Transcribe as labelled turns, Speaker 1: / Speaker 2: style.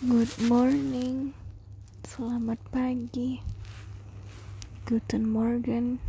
Speaker 1: Good morning, selamat pagi, Guten Morgen,